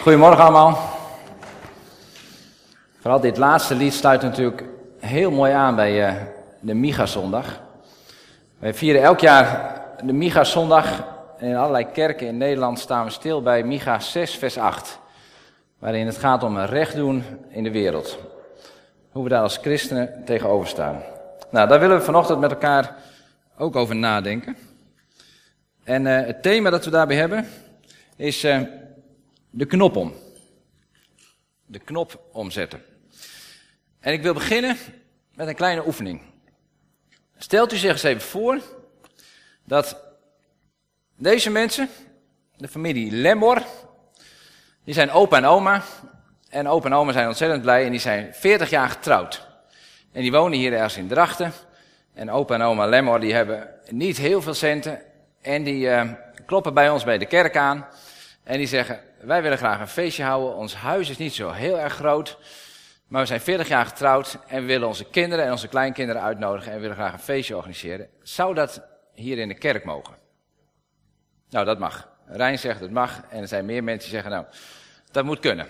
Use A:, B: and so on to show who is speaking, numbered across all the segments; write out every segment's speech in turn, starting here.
A: Goedemorgen allemaal. Vooral dit laatste lied sluit natuurlijk heel mooi aan bij uh, de Miga-zondag. Wij vieren elk jaar de Miga-zondag. In allerlei kerken in Nederland staan we stil bij Miga 6, vers 8. Waarin het gaat om recht doen in de wereld. Hoe we daar als christenen tegenover staan. Nou, daar willen we vanochtend met elkaar ook over nadenken. En uh, het thema dat we daarbij hebben is uh, de knop om. De knop omzetten. En ik wil beginnen met een kleine oefening. Stelt u zich eens even voor dat deze mensen, de familie Lemor, die zijn opa en oma. En opa en oma zijn ontzettend blij en die zijn 40 jaar getrouwd. En die wonen hier ergens in Drachten. En opa en oma Lemor die hebben niet heel veel centen. En die uh, kloppen bij ons bij de kerk aan. En die zeggen, wij willen graag een feestje houden. Ons huis is niet zo heel erg groot. Maar we zijn 40 jaar getrouwd en we willen onze kinderen en onze kleinkinderen uitnodigen. En willen graag een feestje organiseren. Zou dat hier in de kerk mogen? Nou, dat mag. Rijn zegt het mag. En er zijn meer mensen die zeggen, nou, dat moet kunnen.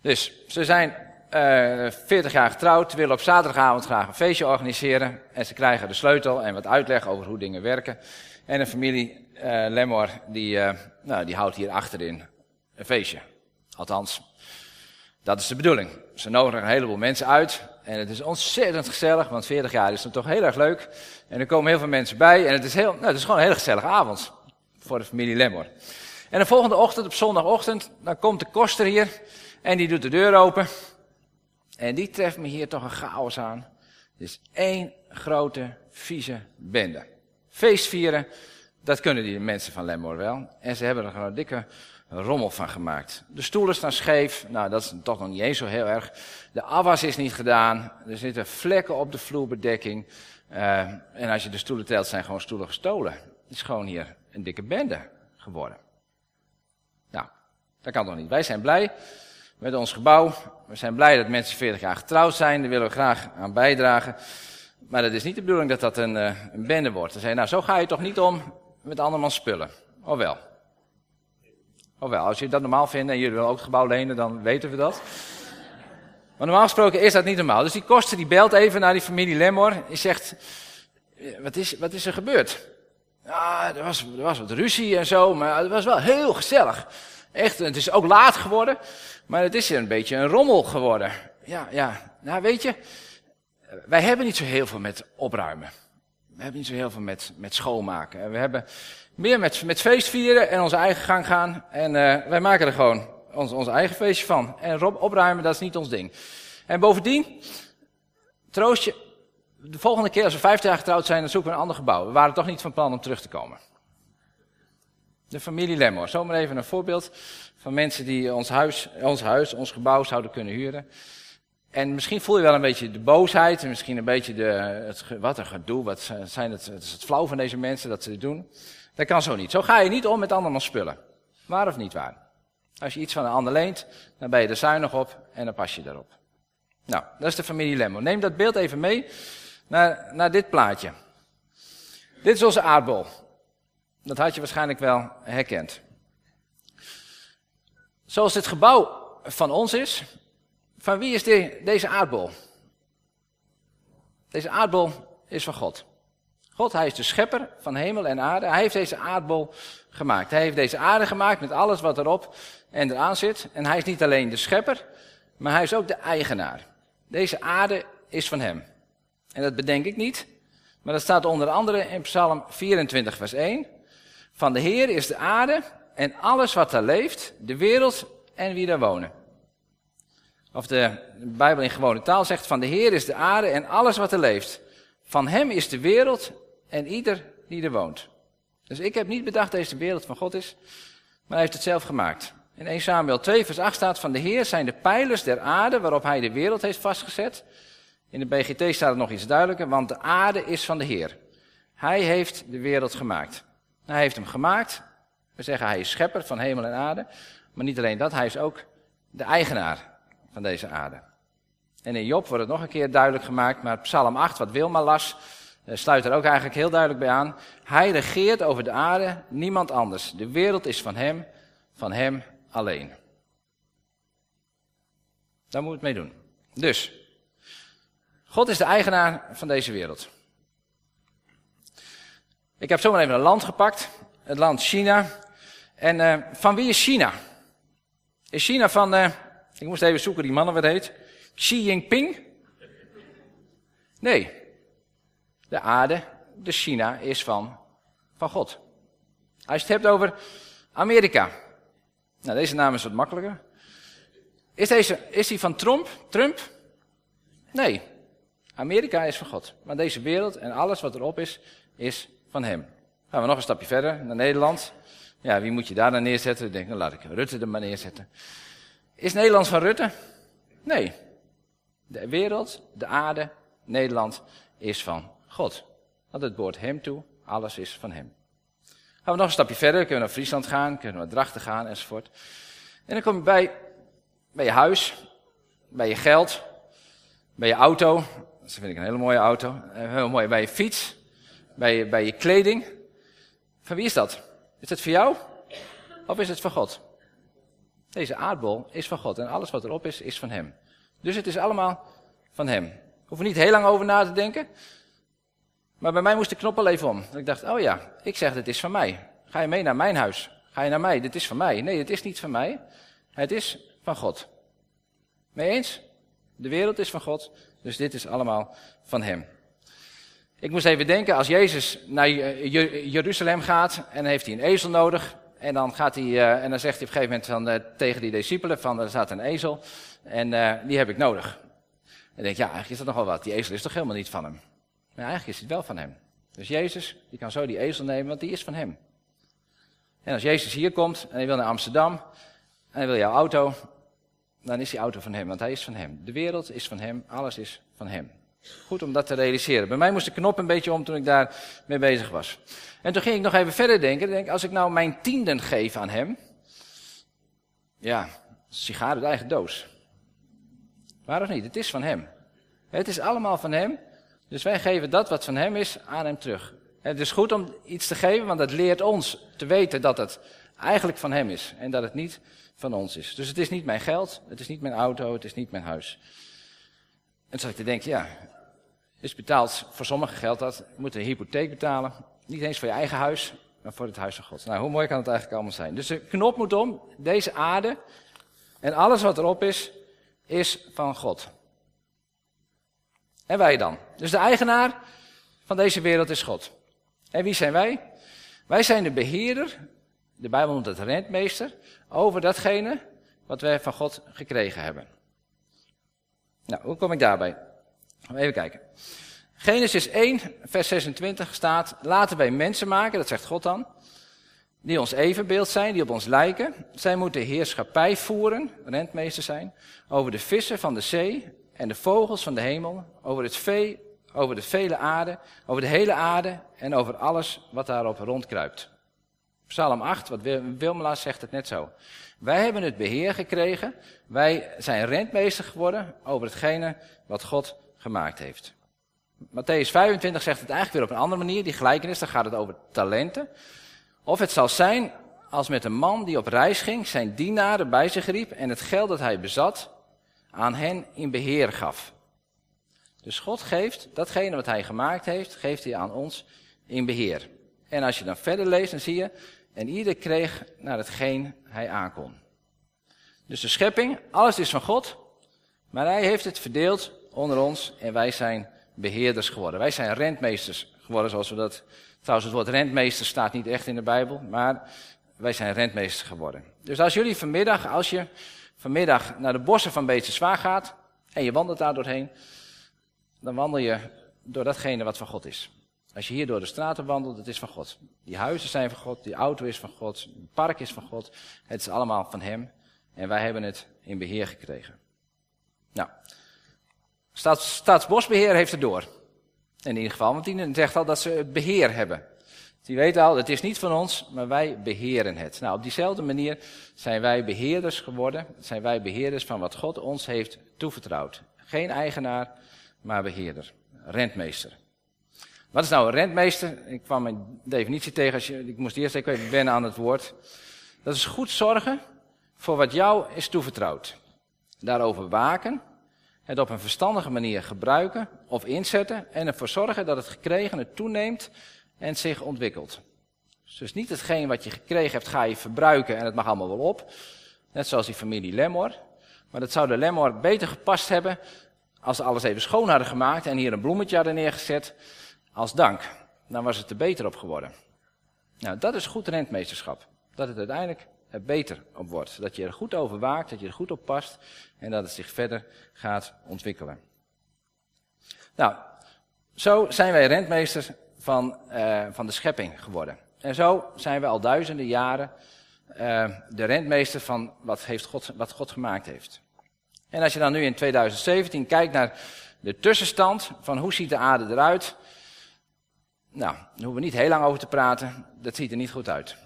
A: Dus ze zijn uh, eh, 40 jaar getrouwd, willen op zaterdagavond graag een feestje organiseren. En ze krijgen de sleutel en wat uitleg over hoe dingen werken. En een familie uh, Lemor, die, uh, nou, die houdt hier achterin een feestje. Althans, dat is de bedoeling. Ze nodigen een heleboel mensen uit. En het is ontzettend gezellig, want 40 jaar is dan toch heel erg leuk. En er komen heel veel mensen bij. En het is, heel, nou, het is gewoon een hele gezellige avond voor de familie Lemor. En de volgende ochtend, op zondagochtend, dan komt de koster hier. En die doet de deur open. En die treft me hier toch een chaos aan. Het is één grote, vieze bende. Feest vieren, dat kunnen die mensen van Lemor wel. En ze hebben er gewoon een dikke rommel van gemaakt. De stoelen staan scheef. Nou, dat is toch nog niet eens zo heel erg. De afwas is niet gedaan. Er zitten vlekken op de vloerbedekking. Uh, en als je de stoelen telt, zijn gewoon stoelen gestolen. Het is gewoon hier een dikke bende geworden. Nou, dat kan toch niet. Wij zijn blij met ons gebouw. We zijn blij dat mensen 40 jaar getrouwd zijn. Daar willen we graag aan bijdragen. Maar dat is niet de bedoeling dat dat een, uh, een bende wordt. Dan zei nou, zo ga je toch niet om met andermans spullen. Of wel? Of wel, als jullie dat normaal vinden en jullie willen ook het gebouw lenen, dan weten we dat. Maar normaal gesproken is dat niet normaal. Dus die koster die belt even naar die familie Lemor. Die zegt, wat is, wat is er gebeurd? Ja, er was, er was wat ruzie en zo, maar het was wel heel gezellig. Echt, het is ook laat geworden, maar het is een beetje een rommel geworden. Ja, ja, nou weet je, wij hebben niet zo heel veel met opruimen. We hebben niet zo heel veel met, met schoonmaken. We hebben meer met, met feest vieren en onze eigen gang gaan. En uh, wij maken er gewoon ons, ons eigen feestje van. En opruimen, dat is niet ons ding. En bovendien, troost je, de volgende keer als we 50 jaar getrouwd zijn, dan zoeken we een ander gebouw. We waren toch niet van plan om terug te komen. De familie Lemmor. Zomaar even een voorbeeld van mensen die ons huis, ons huis, ons gebouw zouden kunnen huren. En misschien voel je wel een beetje de boosheid, en misschien een beetje de, wat een gedoe, wat zijn het, het is het flauw van deze mensen dat ze dit doen. Dat kan zo niet. Zo ga je niet om met andermans spullen. Waar of niet waar? Als je iets van een ander leent, dan ben je er zuinig op en dan pas je daarop. Nou, dat is de familie Lemmo. Neem dat beeld even mee naar, naar dit plaatje. Dit is onze aardbol. Dat had je waarschijnlijk wel herkend. Zoals dit gebouw van ons is, van wie is deze aardbol? Deze aardbol is van God. God, hij is de schepper van hemel en aarde. Hij heeft deze aardbol gemaakt. Hij heeft deze aarde gemaakt met alles wat erop en eraan zit. En hij is niet alleen de schepper, maar hij is ook de eigenaar. Deze aarde is van hem. En dat bedenk ik niet, maar dat staat onder andere in Psalm 24, vers 1. Van de Heer is de aarde en alles wat er leeft, de wereld en wie daar wonen. Of de Bijbel in gewone taal zegt, van de Heer is de aarde en alles wat er leeft. Van hem is de wereld en ieder die er woont. Dus ik heb niet bedacht dat deze wereld van God is, maar hij heeft het zelf gemaakt. In 1 Samuel 2 vers 8 staat van de Heer zijn de pijlers der aarde waarop hij de wereld heeft vastgezet. In de BGT staat het nog iets duidelijker, want de aarde is van de Heer. Hij heeft de wereld gemaakt. Hij heeft hem gemaakt. We zeggen hij is schepper van hemel en aarde. Maar niet alleen dat, hij is ook de eigenaar van deze aarde. En in Job wordt het nog een keer duidelijk gemaakt, maar Psalm 8, wat Wilma las, eh, sluit er ook eigenlijk heel duidelijk bij aan. Hij regeert over de aarde, niemand anders. De wereld is van hem, van hem alleen. Daar moet het mee doen. Dus, God is de eigenaar van deze wereld. Ik heb zomaar even een land gepakt. Het land China. En uh, van wie is China? Is China van, uh, ik moest even zoeken die mannen wat heet. Xi Jinping? Nee. De aarde, de China, is van, van God. Als je het hebt over Amerika. Nou, deze naam is wat makkelijker. Is, deze, is die van Trump? Trump? Nee. Amerika is van God. Maar deze wereld en alles wat erop is, is van hem. Gaan we nog een stapje verder naar Nederland. Ja, wie moet je daar dan neerzetten? Ik denk, nou laat ik Rutte er maar neerzetten. Is Nederland van Rutte? Nee. De wereld, de aarde, Nederland is van God. Want het behoort hem toe, alles is van hem. Gaan we nog een stapje verder, kunnen we naar Friesland gaan, kunnen we naar Drachten gaan enzovoort. En dan kom je bij, bij je huis, bij je geld, bij je auto. Dat vind ik een hele mooie auto. Eh, heel mooi, bij je fiets, bij je, bij je kleding. Van wie is dat? Is het voor jou? Of is het van God? Deze aardbol is van God en alles wat erop is, is van Hem. Dus het is allemaal van Hem. Hoef er niet heel lang over na te denken. Maar bij mij moest de knop al even om. Ik dacht, oh ja, ik zeg het is van mij. Ga je mee naar mijn huis? Ga je naar mij? Dit is van mij. Nee, het is niet van mij. Het is van God. Mee eens? De wereld is van God, dus dit is allemaal van Hem. Ik moest even denken, als Jezus naar Jeruzalem gaat en heeft hij een ezel nodig. En dan, gaat hij, uh, en dan zegt hij op een gegeven moment van, uh, tegen die discipelen van, er staat een ezel en uh, die heb ik nodig. En denk ja, eigenlijk is dat nogal wat. Die ezel is toch helemaal niet van hem. Maar eigenlijk is het wel van hem. Dus Jezus, die kan zo die ezel nemen, want die is van hem. En als Jezus hier komt en hij wil naar Amsterdam en hij wil jouw auto, dan is die auto van hem, want hij is van hem. De wereld is van hem, alles is van hem. Goed om dat te realiseren. Bij mij moest de knop een beetje om toen ik daar mee bezig was. En toen ging ik nog even verder denken. Denk, als ik nou mijn tienden geef aan hem. Ja, sigaar uit eigen doos. Waar of niet? Het is van hem. Het is allemaal van hem. Dus wij geven dat wat van hem is aan hem terug. Het is goed om iets te geven, want dat leert ons te weten dat het eigenlijk van hem is. En dat het niet van ons is. Dus het is niet mijn geld, het is niet mijn auto, het is niet mijn huis. En zat ik te ja, is betaald, voor sommigen geldt dat, moet een hypotheek betalen. Niet eens voor je eigen huis, maar voor het huis van God. Nou, hoe mooi kan het eigenlijk allemaal zijn? Dus de knop moet om, deze aarde en alles wat erop is, is van God. En wij dan? Dus de eigenaar van deze wereld is God. En wie zijn wij? Wij zijn de beheerder, de Bijbel noemt het rentmeester, over datgene wat wij van God gekregen hebben. Nou, hoe kom ik daarbij? Even kijken. Genesis 1, vers 26 staat: Laten wij mensen maken, dat zegt God dan, die ons evenbeeld zijn, die op ons lijken. Zij moeten heerschappij voeren, rentmeester zijn, over de vissen van de zee en de vogels van de hemel, over het vee, over de vele aarde, over de hele aarde en over alles wat daarop rondkruipt. Psalm 8, wat Wilmela zegt het net zo. Wij hebben het beheer gekregen. Wij zijn rentmeester geworden over hetgene wat God gemaakt heeft. Matthäus 25 zegt het eigenlijk weer op een andere manier. Die gelijkenis, daar gaat het over talenten. Of het zal zijn als met een man die op reis ging, zijn dienaren bij zich riep en het geld dat hij bezat aan hen in beheer gaf. Dus God geeft datgene wat hij gemaakt heeft, geeft hij aan ons in beheer. En als je dan verder leest, dan zie je, en ieder kreeg naar hetgeen hij aankon. Dus de schepping, alles is van God, maar hij heeft het verdeeld onder ons en wij zijn beheerders geworden. Wij zijn rentmeesters geworden, zoals we dat. Trouwens, het woord rentmeester staat niet echt in de Bijbel, maar wij zijn rentmeesters geworden. Dus als jullie vanmiddag, als je vanmiddag naar de bossen van Beetse Zwaar gaat en je wandelt daar doorheen, dan wandel je door datgene wat van God is. Als je hier door de straten wandelt, het is van God. Die huizen zijn van God, die auto is van God, het park is van God. Het is allemaal van Hem. En wij hebben het in beheer gekregen. Nou, Staats, Staatsbosbeheer heeft het door. In ieder geval, want die zegt al dat ze het beheer hebben. Die weten al, het is niet van ons, maar wij beheren het. Nou, op diezelfde manier zijn wij beheerders geworden. Zijn wij beheerders van wat God ons heeft toevertrouwd. Geen eigenaar, maar beheerder. Rentmeester. Wat is nou een rentmeester? Ik kwam een definitie tegen, als je, ik moest eerst even wennen aan het woord. Dat is goed zorgen voor wat jou is toevertrouwd. daarover waken, het op een verstandige manier gebruiken of inzetten en ervoor zorgen dat het gekregen toeneemt en zich ontwikkelt. Dus niet hetgeen wat je gekregen hebt ga je verbruiken en het mag allemaal wel op. Net zoals die familie Lemor. Maar dat zou de Lemor beter gepast hebben als ze alles even schoon hadden gemaakt en hier een bloemetje hadden neergezet als dank. Dan was het er beter op geworden. Nou, dat is goed rentmeesterschap. Dat het uiteindelijk er beter op wordt. Dat je er goed over waakt, dat je er goed op past en dat het zich verder gaat ontwikkelen. Nou, zo zijn wij rentmeesters van, uh, van de schepping geworden. En zo zijn we al duizenden jaren uh, de rentmeester van wat, heeft God, wat God gemaakt heeft. En als je dan nu in 2017 kijkt naar de tussenstand van hoe ziet de aarde eruit. Nou, daar hoeven we niet heel lang over te praten. Dat ziet er niet goed uit.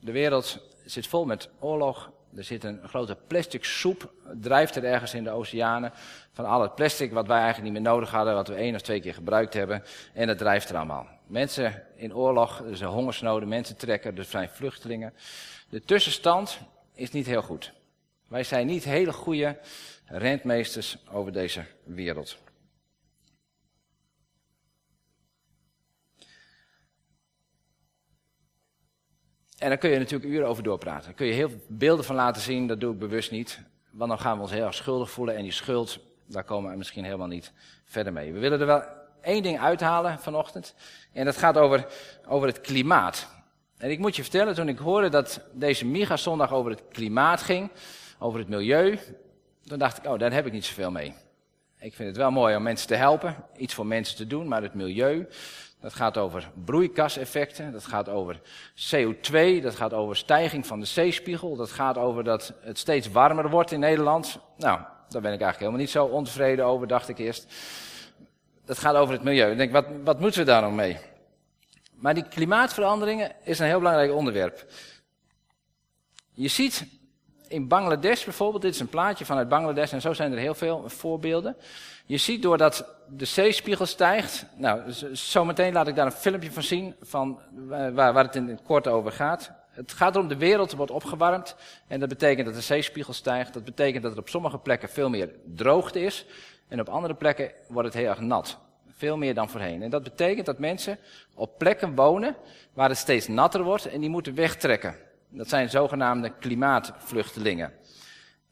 A: De wereld zit vol met oorlog. Er zit een grote plastic soep, drijft er ergens in de oceanen. Van al het plastic wat wij eigenlijk niet meer nodig hadden, wat we één of twee keer gebruikt hebben. En dat drijft er allemaal. Mensen in oorlog, er zijn hongersnoden, mensen trekken, er zijn vluchtelingen. De tussenstand is niet heel goed. Wij zijn niet hele goede rentmeesters over deze wereld. En daar kun je natuurlijk uren over doorpraten. Daar kun je heel veel beelden van laten zien, dat doe ik bewust niet. Want dan gaan we ons heel erg schuldig voelen en die schuld, daar komen we misschien helemaal niet verder mee. We willen er wel één ding uithalen vanochtend. En dat gaat over, over het klimaat. En ik moet je vertellen, toen ik hoorde dat deze Miga-zondag over het klimaat ging, over het milieu, toen dacht ik, oh, daar heb ik niet zoveel mee. Ik vind het wel mooi om mensen te helpen, iets voor mensen te doen, maar het milieu, dat gaat over broeikaseffecten, dat gaat over CO2, dat gaat over stijging van de zeespiegel, dat gaat over dat het steeds warmer wordt in Nederland. Nou, daar ben ik eigenlijk helemaal niet zo ontevreden over, dacht ik eerst. Dat gaat over het milieu. Ik denk, wat, wat moeten we daar nog mee? Maar die klimaatveranderingen is een heel belangrijk onderwerp. Je ziet in Bangladesh bijvoorbeeld, dit is een plaatje vanuit Bangladesh en zo zijn er heel veel voorbeelden. Je ziet doordat de zeespiegel stijgt, nou, zometeen laat ik daar een filmpje van zien, van waar, waar het in het kort over gaat. Het gaat erom, de wereld wordt opgewarmd en dat betekent dat de zeespiegel stijgt. Dat betekent dat er op sommige plekken veel meer droogte is en op andere plekken wordt het heel erg nat. Veel meer dan voorheen. En dat betekent dat mensen op plekken wonen waar het steeds natter wordt en die moeten wegtrekken. Dat zijn zogenaamde klimaatvluchtelingen.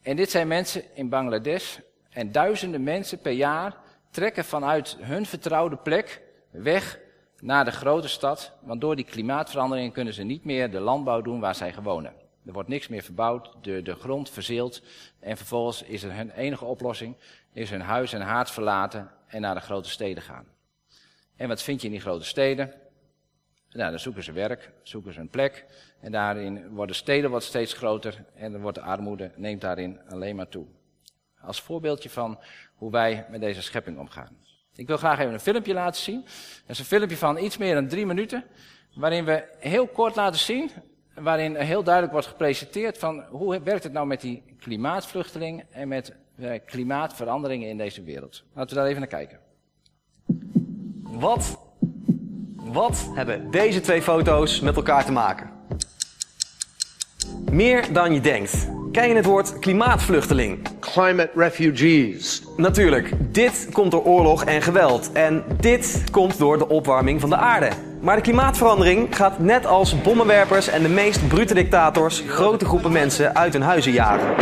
A: En dit zijn mensen in Bangladesh. En duizenden mensen per jaar trekken vanuit hun vertrouwde plek weg naar de grote stad. Want door die klimaatverandering kunnen ze niet meer de landbouw doen waar zij gewonnen. Er wordt niks meer verbouwd, de, de grond verzeelt. En vervolgens is hun enige oplossing, is hun huis en haard verlaten en naar de grote steden gaan. En wat vind je in die grote steden? Nou, dan zoeken ze werk, zoeken ze een plek. En daarin worden steden wat steeds groter en dan wordt de armoede, neemt daarin alleen maar toe. Als voorbeeldje van hoe wij met deze schepping omgaan. Ik wil graag even een filmpje laten zien. Dat is een filmpje van iets meer dan drie minuten. Waarin we heel kort laten zien. Waarin heel duidelijk wordt gepresenteerd van hoe werkt het nou met die klimaatvluchteling en met eh, klimaatveranderingen in deze wereld. Laten we daar even naar kijken.
B: Wat, wat hebben deze twee foto's met elkaar te maken? Meer dan je denkt. Ken je het woord klimaatvluchteling?
C: Climate refugees.
B: Natuurlijk, dit komt door oorlog en geweld. En dit komt door de opwarming van de aarde. Maar de klimaatverandering gaat net als bommenwerpers en de meest brute dictators grote groepen mensen uit hun huizen jagen.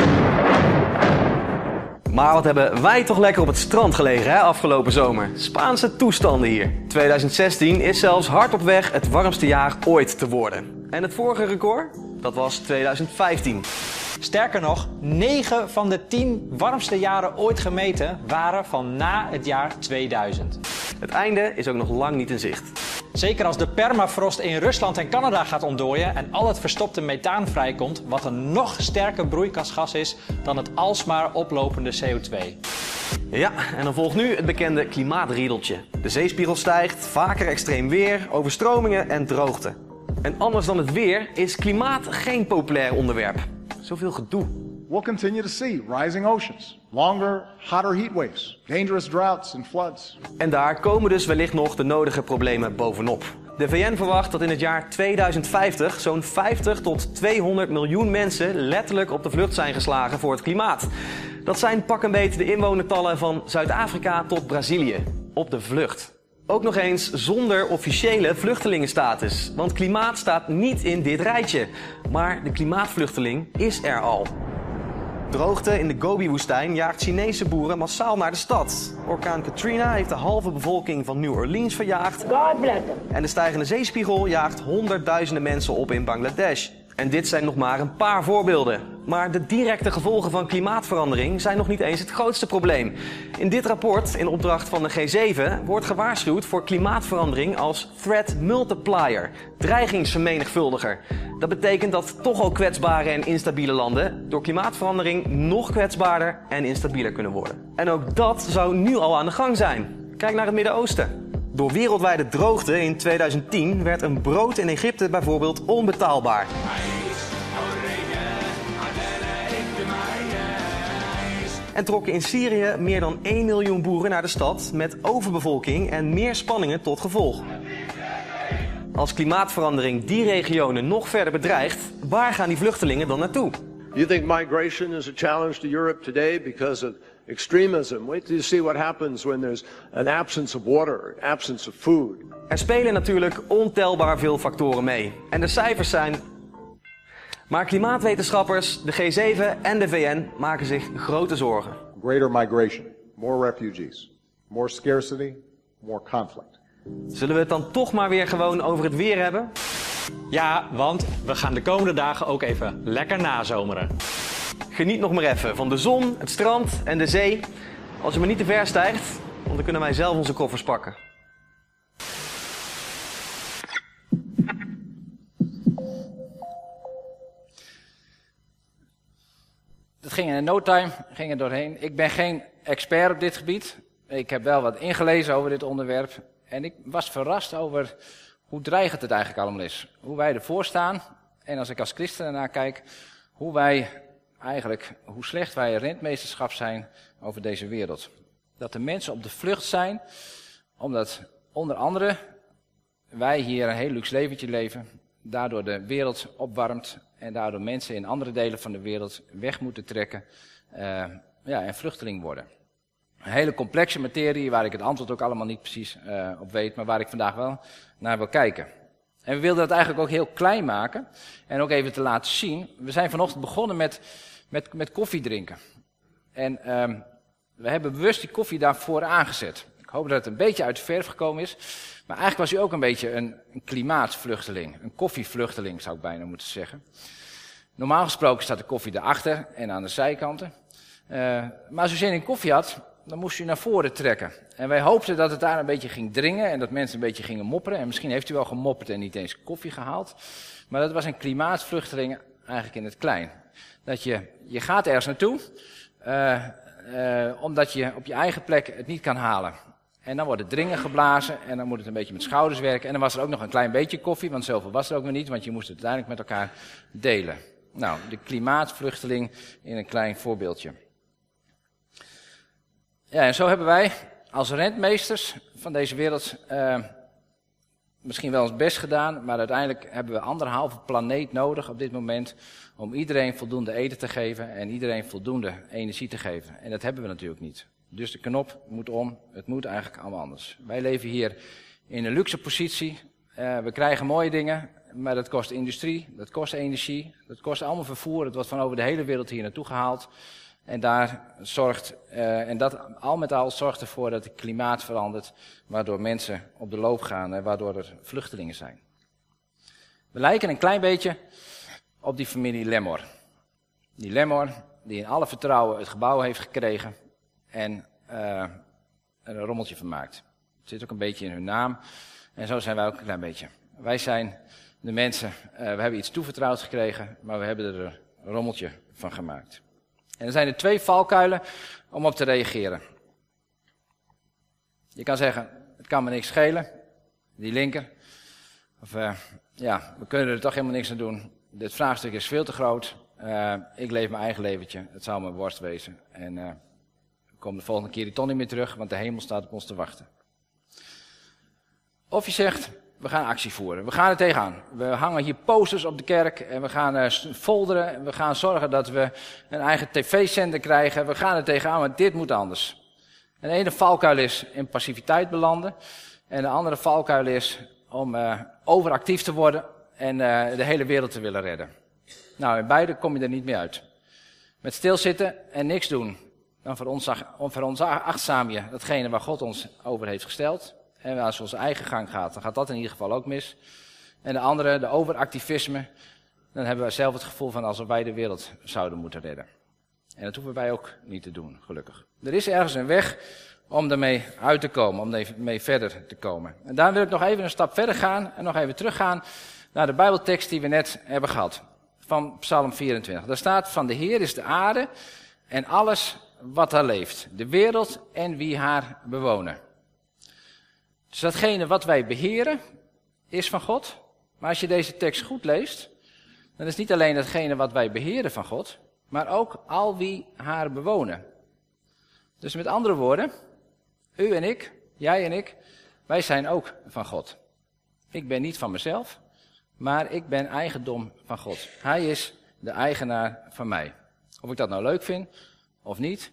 B: Maar wat hebben wij toch lekker op het strand gelegen hè, afgelopen zomer. Spaanse toestanden hier. 2016 is zelfs hard op weg het warmste jaar ooit te worden. En het vorige record? Dat was 2015.
D: Sterker nog, 9 van de 10 warmste jaren ooit gemeten waren van na het jaar 2000.
B: Het einde is ook nog lang niet in zicht.
D: Zeker als de permafrost in Rusland en Canada gaat ontdooien en al het verstopte methaan vrijkomt, wat een nog sterker broeikasgas is dan het alsmaar oplopende CO2.
B: Ja, en dan volgt nu het bekende klimaatriedeltje. De zeespiegel stijgt, vaker extreem weer, overstromingen en droogte. En anders dan het weer is klimaat geen populair onderwerp. Zoveel gedoe.
C: We'll continue to see rising oceans, longer, hotter heat waves, dangerous droughts and floods.
B: En daar komen dus wellicht nog de nodige problemen bovenop. De VN verwacht dat in het jaar 2050 zo'n 50 tot 200 miljoen mensen letterlijk op de vlucht zijn geslagen voor het klimaat. Dat zijn pak een beetje de inwonertallen van Zuid-Afrika tot Brazilië. Op de vlucht. Ook nog eens zonder officiële vluchtelingenstatus. Want klimaat staat niet in dit rijtje. Maar de klimaatvluchteling is er al. Droogte in de Gobi-woestijn jaagt Chinese boeren massaal naar de stad. Orkaan Katrina heeft de halve bevolking van New Orleans verjaagd.
E: God bless them.
B: En de stijgende zeespiegel jaagt honderdduizenden mensen op in Bangladesh. En dit zijn nog maar een paar voorbeelden. Maar de directe gevolgen van klimaatverandering zijn nog niet eens het grootste probleem. In dit rapport, in opdracht van de G7, wordt gewaarschuwd voor klimaatverandering als threat multiplier, dreigingsvermenigvuldiger. Dat betekent dat toch al kwetsbare en instabiele landen door klimaatverandering nog kwetsbaarder en instabieler kunnen worden. En ook dat zou nu al aan de gang zijn. Kijk naar het Midden-Oosten. Door wereldwijde droogte in 2010 werd een brood in Egypte bijvoorbeeld onbetaalbaar. En trokken in Syrië meer dan 1 miljoen boeren naar de stad met overbevolking en meer spanningen tot gevolg. Als klimaatverandering die regionen nog verder bedreigt, waar gaan die vluchtelingen dan naartoe?
F: You think migration is a challenge to Europe today because of extremism? Wait till you see what happens when there's an absence of water, absence of food.
B: Er spelen natuurlijk ontelbaar veel factoren mee. En de cijfers zijn. Maar klimaatwetenschappers, de G7 en de VN maken zich grote zorgen.
C: Greater migration, more refugees, more scarcity, more conflict.
B: Zullen we het dan toch maar weer gewoon over het weer hebben?
D: Ja, want we gaan de komende dagen ook even lekker nazomeren.
B: Geniet nog maar even van de zon, het strand en de zee. Als je maar niet te ver stijgt, want dan kunnen wij zelf onze koffers pakken.
A: Dat ging in no time, ging er doorheen. Ik ben geen expert op dit gebied. Ik heb wel wat ingelezen over dit onderwerp. En ik was verrast over hoe dreigend het eigenlijk allemaal is. Hoe wij ervoor staan. En als ik als christen ernaar kijk, hoe wij eigenlijk, hoe slecht wij rentmeesterschap zijn over deze wereld. Dat de mensen op de vlucht zijn, omdat onder andere wij hier een heel luxe leventje leven, daardoor de wereld opwarmt en daardoor mensen in andere delen van de wereld weg moeten trekken uh, ja, en vluchteling worden. Een hele complexe materie waar ik het antwoord ook allemaal niet precies uh, op weet, maar waar ik vandaag wel naar wil kijken. En we wilden dat eigenlijk ook heel klein maken en ook even te laten zien. We zijn vanochtend begonnen met, met, met koffie drinken. En uh, we hebben bewust die koffie daarvoor aangezet. Ik hoop dat het een beetje uit de verf gekomen is. Maar eigenlijk was u ook een beetje een, klimaatvluchteling. Een koffievluchteling zou ik bijna moeten zeggen. Normaal gesproken staat de koffie erachter en aan de zijkanten. Uh, maar als u zin in koffie had, dan moest u naar voren trekken. En wij hoopten dat het daar een beetje ging dringen en dat mensen een beetje gingen mopperen. En misschien heeft u wel gemopperd en niet eens koffie gehaald. Maar dat was een klimaatvluchteling eigenlijk in het klein. Dat je, je gaat ergens naartoe, uh, uh, omdat je op je eigen plek het niet kan halen. En dan wordt het dringen geblazen en dan moet het een beetje met schouders werken. En dan was er ook nog een klein beetje koffie, want zoveel was er ook nog niet, want je moest het uiteindelijk met elkaar delen. Nou, de klimaatvluchteling in een klein voorbeeldje. Ja, en zo hebben wij als rentmeesters van deze wereld uh, misschien wel ons best gedaan, maar uiteindelijk hebben we anderhalve planeet nodig op dit moment om iedereen voldoende eten te geven en iedereen voldoende energie te geven. En dat hebben we natuurlijk niet. Dus de knop moet om, het moet eigenlijk allemaal anders. Wij leven hier in een luxe positie, uh, we krijgen mooie dingen, maar dat kost industrie, dat kost energie, dat kost allemaal vervoer, het wordt van over de hele wereld hier naartoe gehaald. En daar zorgt, uh, en dat al met al zorgt ervoor dat het klimaat verandert, waardoor mensen op de loop gaan en waardoor er vluchtelingen zijn. We lijken een klein beetje op die familie Lemmor. Die Lemmor, die in alle vertrouwen het gebouw heeft gekregen en uh, er een rommeltje van maakt. Het zit ook een beetje in hun naam. En zo zijn wij ook een klein beetje. Wij zijn de mensen, uh, we hebben iets toevertrouwd gekregen, maar we hebben er een rommeltje van gemaakt. En er zijn er twee valkuilen om op te reageren. Je kan zeggen, het kan me niks schelen, die linker. Of uh, ja, we kunnen er toch helemaal niks aan doen. Dit vraagstuk is veel te groot. Uh, ik leef mijn eigen leventje. Het zou mijn worst wezen. En uh, we komen de volgende keer die ton niet meer terug, want de hemel staat op ons te wachten. Of je zegt, we gaan actie voeren. We gaan er tegenaan. We hangen hier posters op de kerk en we gaan uh, folderen. En we gaan zorgen dat we een eigen tv-zender krijgen. We gaan er tegenaan, want dit moet anders. En de ene valkuil is in passiviteit belanden. En de andere valkuil is om uh, overactief te worden en uh, de hele wereld te willen redden. Nou, in beide kom je er niet meer uit. Met stilzitten en niks doen, dan veronachtzaam je datgene waar God ons over heeft gesteld. En als onze eigen gang gaat, dan gaat dat in ieder geval ook mis. En de andere, de overactivisme, dan hebben wij zelf het gevoel van alsof wij de wereld zouden moeten redden. En dat hoeven wij ook niet te doen, gelukkig. Er is ergens een weg om ermee uit te komen, om ermee verder te komen. En daar wil ik nog even een stap verder gaan en nog even teruggaan naar de Bijbeltekst die we net hebben gehad. Van Psalm 24. Daar staat, van de Heer is de aarde en alles wat daar leeft. De wereld en wie haar bewonen. Dus datgene wat wij beheren is van God. Maar als je deze tekst goed leest, dan is niet alleen datgene wat wij beheren van God, maar ook al wie haar bewonen. Dus met andere woorden, u en ik, jij en ik, wij zijn ook van God. Ik ben niet van mezelf, maar ik ben eigendom van God. Hij is de eigenaar van mij. Of ik dat nou leuk vind of niet,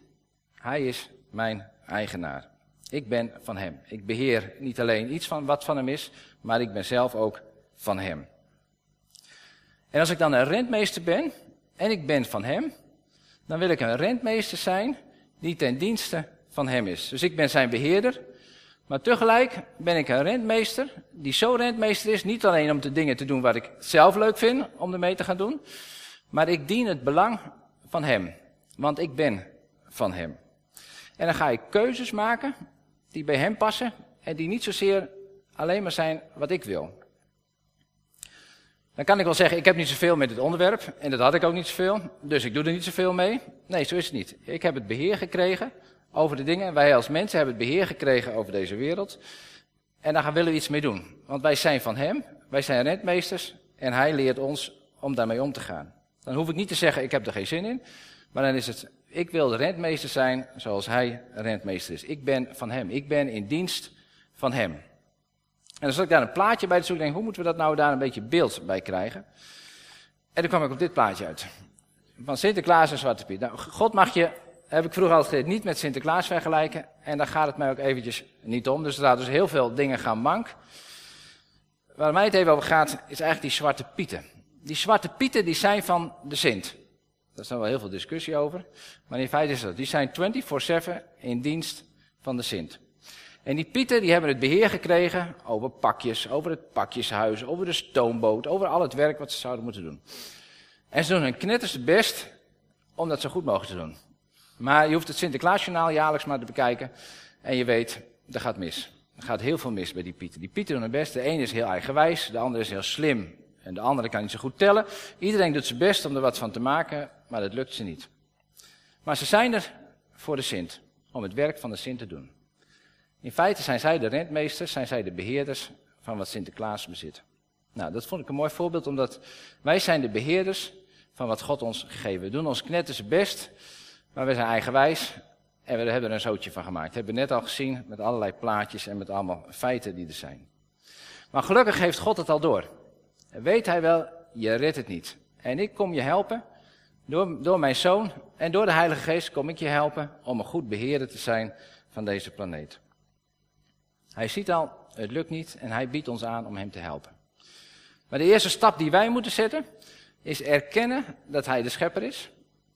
A: hij is mijn eigenaar. Ik ben van hem. Ik beheer niet alleen iets van wat van hem is, maar ik ben zelf ook van hem. En als ik dan een rentmeester ben en ik ben van hem, dan wil ik een rentmeester zijn die ten dienste van hem is. Dus ik ben zijn beheerder, maar tegelijk ben ik een rentmeester die zo rentmeester is, niet alleen om de dingen te doen wat ik zelf leuk vind om ermee te gaan doen, maar ik dien het belang van hem, want ik ben van hem. En dan ga ik keuzes maken die bij hem passen en die niet zozeer alleen maar zijn wat ik wil. Dan kan ik wel zeggen, ik heb niet zoveel met dit onderwerp en dat had ik ook niet zoveel, dus ik doe er niet zoveel mee. Nee, zo is het niet. Ik heb het beheer gekregen over de dingen. Wij als mensen hebben het beheer gekregen over deze wereld. En daar willen we iets mee doen. Want wij zijn van hem, wij zijn rentmeesters en hij leert ons om daarmee om te gaan. Dan hoef ik niet te zeggen, ik heb er geen zin in. Maar dan is het, ik wil rentmeester zijn zoals hij rentmeester is. Ik ben van hem. Ik ben in dienst van hem. En dan zat ik daar een plaatje bij te zoeken. Denk, hoe moeten we dat nou daar een beetje beeld bij krijgen? En dan kwam ik op dit plaatje uit. Van Sinterklaas en Zwarte Piet. Nou, God mag je, heb ik vroeger altijd gezegd, niet met Sinterklaas vergelijken. En daar gaat het mij ook eventjes niet om. Dus er dus heel veel dingen gaan mank. Waar mij het even over gaat, is eigenlijk die Zwarte Pieten. Die Zwarte Pieten die zijn van de Sint. Daar is dan wel heel veel discussie over. Maar in feite is dat. Die zijn 24-7 in dienst van de Sint. En die pieten die hebben het beheer gekregen over pakjes, over het pakjeshuis, over de stoomboot, over al het werk wat ze zouden moeten doen. En ze doen hun knetterste best om dat zo goed mogelijk te doen. Maar je hoeft het Sinterklaasjournaal jaarlijks maar te bekijken en je weet, er gaat mis. Er gaat heel veel mis bij die pieten. Die pieten doen hun best. De ene is heel eigenwijs, de andere is heel slim en de andere kan niet zo goed tellen. Iedereen doet zijn best om er wat van te maken, maar dat lukt ze niet. Maar ze zijn er voor de Sint, om het werk van de Sint te doen. In feite zijn zij de rentmeesters, zijn zij de beheerders van wat Sinterklaas bezit. Nou, dat vond ik een mooi voorbeeld, omdat wij zijn de beheerders van wat God ons gegeven. We doen ons knetterse best, maar we zijn eigenwijs en we hebben er een zootje van gemaakt. Dat hebben we net al gezien met allerlei plaatjes en met allemaal feiten die er zijn. Maar gelukkig heeft God het al door. Weet hij wel, je redt het niet. En ik kom je helpen, door, door mijn zoon en door de Heilige Geest kom ik je helpen om een goed beheerder te zijn van deze planeet. Hij ziet al, het lukt niet en hij biedt ons aan om hem te helpen. Maar de eerste stap die wij moeten zetten, is erkennen dat hij de schepper is.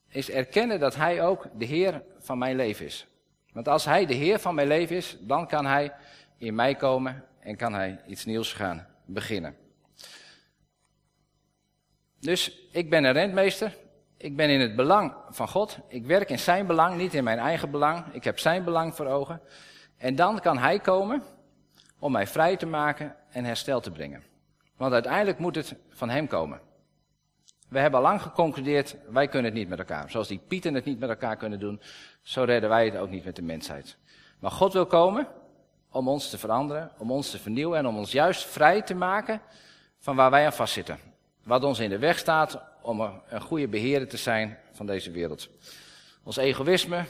A: Is erkennen dat hij ook de Heer van mijn leven is. Want als hij de Heer van mijn leven is, dan kan hij in mij komen en kan hij iets nieuws gaan beginnen. Dus ik ben een rentmeester. Ik ben in het belang van God. Ik werk in zijn belang, niet in mijn eigen belang. Ik heb zijn belang voor ogen. En dan kan hij komen om mij vrij te maken en herstel te brengen. Want uiteindelijk moet het van hem komen. We hebben al lang geconcludeerd, wij kunnen het niet met elkaar. Zoals die Pieten het niet met elkaar kunnen doen, zo redden wij het ook niet met de mensheid. Maar God wil komen om ons te veranderen, om ons te vernieuwen en om ons juist vrij te maken van waar wij aan vastzitten. Wat ons in de weg staat om een goede beheerder te zijn van deze wereld. Ons egoïsme,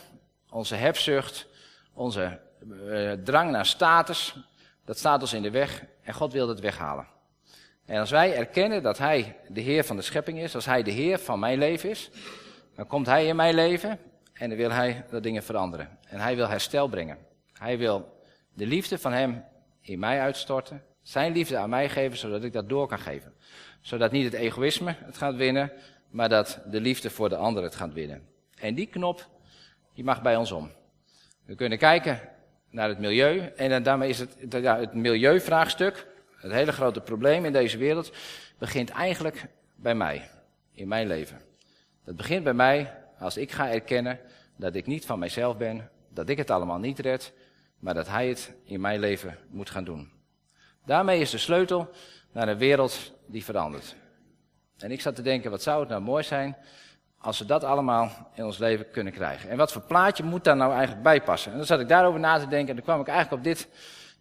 A: onze hebzucht, onze uh, drang naar status, dat staat ons in de weg en God wil het weghalen. En als wij erkennen dat Hij de Heer van de schepping is, als Hij de Heer van mijn leven is, dan komt Hij in mijn leven en dan wil Hij dat dingen veranderen. En Hij wil herstel brengen. Hij wil de liefde van Hem in mij uitstorten, Zijn liefde aan mij geven, zodat ik dat door kan geven. Zodat niet het egoïsme het gaat winnen, maar dat de liefde voor de ander het gaat winnen. En die knop, die mag bij ons om. We kunnen kijken naar het milieu en daarmee is het, ja, het milieuvraagstuk, het hele grote probleem in deze wereld, begint eigenlijk bij mij, in mijn leven. Dat begint bij mij als ik ga erkennen dat ik niet van mijzelf ben, dat ik het allemaal niet red, maar dat Hij het in mijn leven moet gaan doen. Daarmee is de sleutel naar een wereld die verandert. En ik zat te denken, wat zou het nou mooi zijn als we dat allemaal in ons leven kunnen krijgen. En wat voor plaatje moet daar nou eigenlijk bij passen? En dan zat ik daarover na te denken en dan kwam ik eigenlijk op dit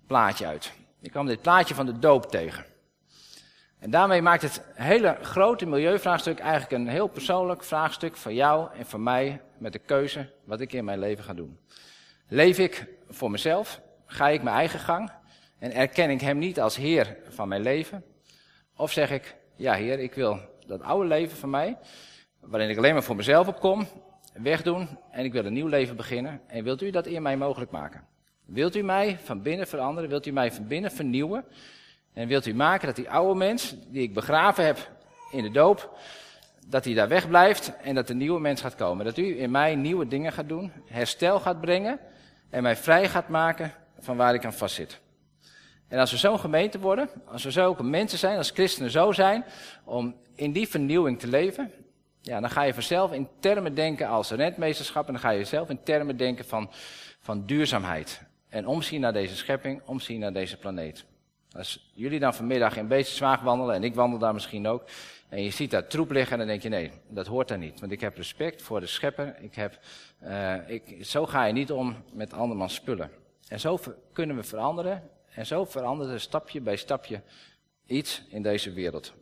A: plaatje uit. Ik kwam dit plaatje van de doop tegen. En daarmee maakt het hele grote milieuvraagstuk eigenlijk een heel persoonlijk vraagstuk van jou en van mij met de keuze wat ik in mijn leven ga doen. Leef ik voor mezelf? Ga ik mijn eigen gang? En erken ik Hem niet als Heer van mijn leven? Of zeg ik, ja Heer, ik wil dat oude leven van mij, waarin ik alleen maar voor mezelf opkom, wegdoen en ik wil een nieuw leven beginnen. En wilt u dat in mij mogelijk maken? Wilt u mij van binnen veranderen? Wilt u mij van binnen vernieuwen? En wilt u maken dat die oude mens, die ik begraven heb in de doop, dat hij daar wegblijft en dat de nieuwe mens gaat komen? Dat u in mij nieuwe dingen gaat doen, herstel gaat brengen en mij vrij gaat maken van waar ik aan vastzit. En als we zo'n gemeente worden, als we zulke mensen zijn, als christenen zo zijn, om in die vernieuwing te leven, ja, dan ga je vanzelf in termen denken als rentmeesterschap en dan ga je zelf in termen denken van, van duurzaamheid. En omzien naar deze schepping, omzien naar deze planeet. Als jullie dan vanmiddag in Beestenswaag wandelen, en ik wandel daar misschien ook, en je ziet daar troep liggen, dan denk je nee, dat hoort daar niet. Want ik heb respect voor de schepper, ik heb, uh, ik, zo ga je niet om met andermans spullen. En zo kunnen we veranderen, en zo verandert er stapje bij stapje iets in deze wereld.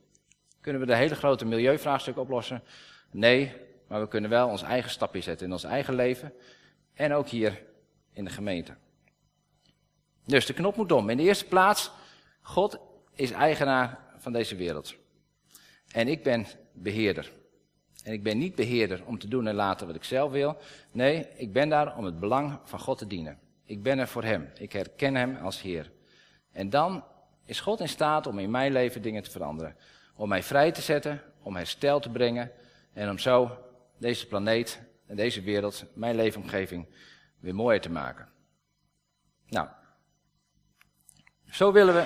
A: Kunnen we de hele grote milieuvraagstuk oplossen? Nee, maar we kunnen wel ons eigen stapje zetten in ons eigen leven en ook hier in de gemeente. Dus de knop moet om. In de eerste plaats, God is eigenaar van deze wereld. En ik ben beheerder. En ik ben niet beheerder om te doen en laten wat ik zelf wil. Nee, ik ben daar om het belang van God te dienen. Ik ben er voor Hem. Ik herken Hem als Heer. En dan is God in staat om in mijn leven dingen te veranderen. Om mij vrij te zetten, om herstel te brengen en om zo deze planeet en deze wereld, mijn leefomgeving, weer mooier te maken. Nou, zo willen we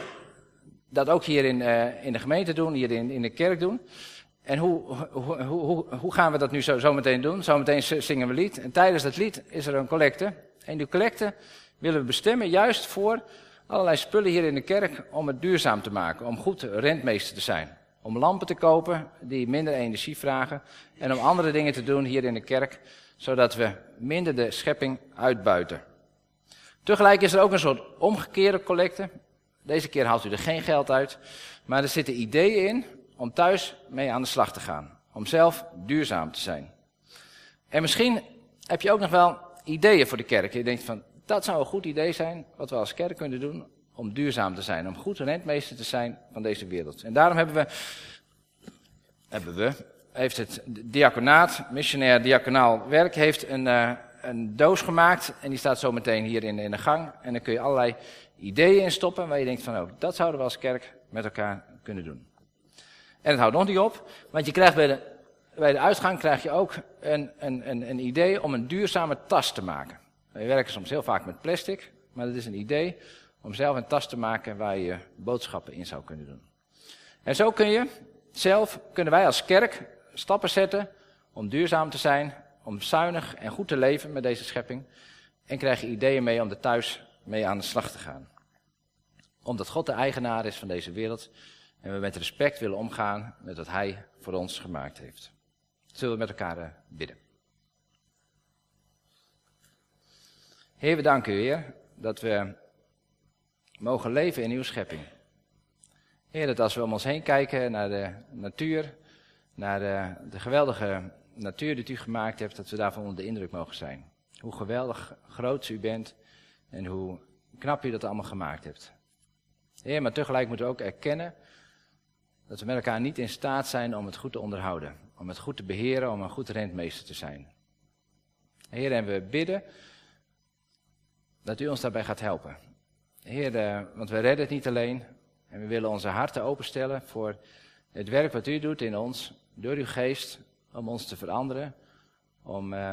A: dat ook hier in, uh, in de gemeente doen, hier in, in de kerk doen. En hoe, hoe, hoe, hoe gaan we dat nu zo, zo meteen doen? Zometeen zingen we lied. En tijdens dat lied is er een collecte. En die collecte willen we bestemmen juist voor allerlei spullen hier in de kerk om het duurzaam te maken. Om goed rentmeester te zijn. Om lampen te kopen die minder energie vragen. En om andere dingen te doen hier in de kerk. Zodat we minder de schepping uitbuiten. Tegelijk is er ook een soort omgekeerde collecte. Deze keer haalt u er geen geld uit. Maar er zitten ideeën in om thuis mee aan de slag te gaan. Om zelf duurzaam te zijn. En misschien heb je ook nog wel ideeën voor de kerk. Je denkt van, dat zou een goed idee zijn wat we als kerk kunnen doen om duurzaam te zijn. Om goed rentmeester te zijn van deze wereld. En daarom hebben we, hebben we, heeft het diaconaat, missionair diaconaal werk, heeft een, uh, een doos gemaakt. En die staat zo meteen hier in, in de gang. En dan kun je allerlei ideeën in stoppen waar je denkt van, oh, dat zouden we als kerk met elkaar kunnen doen. En het houdt nog niet op, want je krijgt bij de, bij de uitgang krijg je ook een, een, een, een idee om een duurzame tas te maken. We werken soms heel vaak met plastic, maar het is een idee om zelf een tas te maken waar je boodschappen in zou kunnen doen. En zo kun je zelf, kunnen wij als kerk stappen zetten om duurzaam te zijn, om zuinig en goed te leven met deze schepping. En krijg je ideeën mee om er thuis mee aan de slag te gaan. Omdat God de eigenaar is van deze wereld en we met respect willen omgaan met wat Hij voor ons gemaakt heeft. Zullen we met elkaar eh, bidden. Heer, we danken u, Heer, dat we mogen leven in uw schepping. Heer, dat als we om ons heen kijken naar de natuur, naar de, de geweldige natuur die u gemaakt hebt, dat we daarvan onder de indruk mogen zijn. Hoe geweldig groot u bent en hoe knap u dat allemaal gemaakt hebt. Heer, maar tegelijk moeten we ook erkennen dat we met elkaar niet in staat zijn om het goed te onderhouden. Om het goed te beheren, om een goed rentmeester te zijn. Heer, en we bidden dat u ons daarbij gaat helpen. Heer, eh, want we redden het niet alleen. En we willen onze harten openstellen voor het werk wat u doet in ons, door uw geest, om ons te veranderen. Om uh,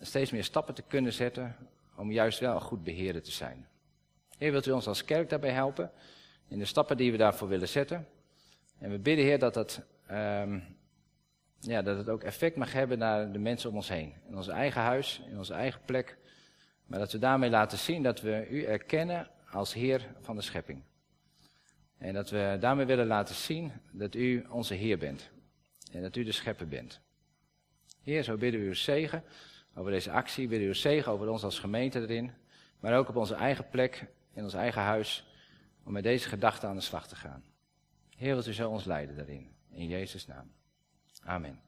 A: steeds meer stappen te kunnen zetten, om juist wel goed beheerder te zijn. Heer, wilt u ons als kerk daarbij helpen, in de stappen die we daarvoor willen zetten. En we bidden, Heer, dat het, um, ja, dat het ook effect mag hebben naar de mensen om ons heen. In ons eigen huis, in onze eigen plek. Maar dat we daarmee laten zien dat we u erkennen als Heer van de schepping. En dat we daarmee willen laten zien dat u onze Heer bent. En dat u de schepper bent. Heer, zo bidden we uw zegen over deze actie. Bidden we uw zegen over ons als gemeente erin. Maar ook op onze eigen plek, in ons eigen huis. Om met deze gedachten aan de slag te gaan. Heer, wilt u zo ons leiden daarin. In Jezus' naam. Amen.